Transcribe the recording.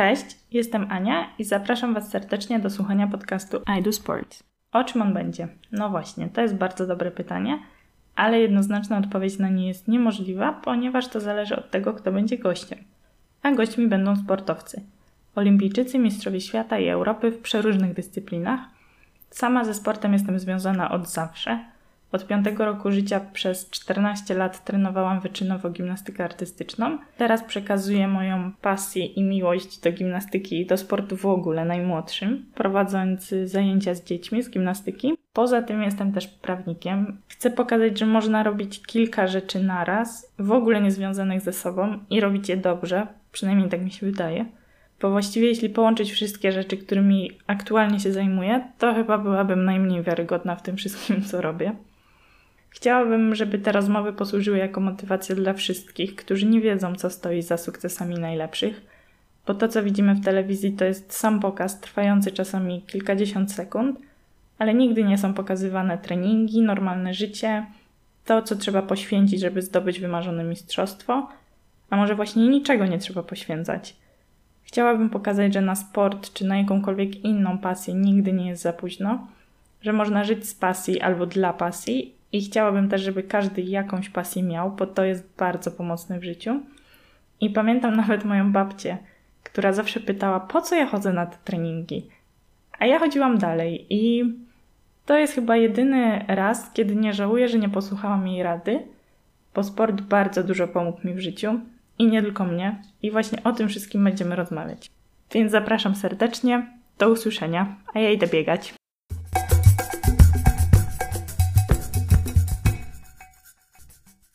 Cześć, jestem Ania i zapraszam Was serdecznie do słuchania podcastu I Do Sport. O czym on będzie? No właśnie, to jest bardzo dobre pytanie, ale jednoznaczna odpowiedź na nie jest niemożliwa, ponieważ to zależy od tego, kto będzie gościem. A gośćmi będą sportowcy. Olimpijczycy, mistrzowie świata i Europy w przeróżnych dyscyplinach. Sama ze sportem jestem związana od zawsze – od piątego roku życia przez 14 lat trenowałam wyczynowo gimnastykę artystyczną. Teraz przekazuję moją pasję i miłość do gimnastyki i do sportu w ogóle najmłodszym, prowadząc zajęcia z dziećmi z gimnastyki. Poza tym jestem też prawnikiem. Chcę pokazać, że można robić kilka rzeczy naraz, w ogóle niezwiązanych ze sobą i robić je dobrze, przynajmniej tak mi się wydaje. Bo właściwie jeśli połączyć wszystkie rzeczy, którymi aktualnie się zajmuję, to chyba byłabym najmniej wiarygodna w tym wszystkim, co robię. Chciałabym, żeby te rozmowy posłużyły jako motywacja dla wszystkich, którzy nie wiedzą, co stoi za sukcesami najlepszych, bo to, co widzimy w telewizji, to jest sam pokaz trwający czasami kilkadziesiąt sekund, ale nigdy nie są pokazywane treningi, normalne życie, to, co trzeba poświęcić, żeby zdobyć wymarzone mistrzostwo, a może właśnie niczego nie trzeba poświęcać. Chciałabym pokazać, że na sport czy na jakąkolwiek inną pasję nigdy nie jest za późno, że można żyć z pasji albo dla pasji i chciałabym też, żeby każdy jakąś pasję miał, bo to jest bardzo pomocne w życiu. I pamiętam nawet moją babcię, która zawsze pytała, po co ja chodzę na te treningi. A ja chodziłam dalej i to jest chyba jedyny raz, kiedy nie żałuję, że nie posłuchałam jej rady, bo sport bardzo dużo pomógł mi w życiu i nie tylko mnie. I właśnie o tym wszystkim będziemy rozmawiać. Więc zapraszam serdecznie, do usłyszenia, a ja idę biegać.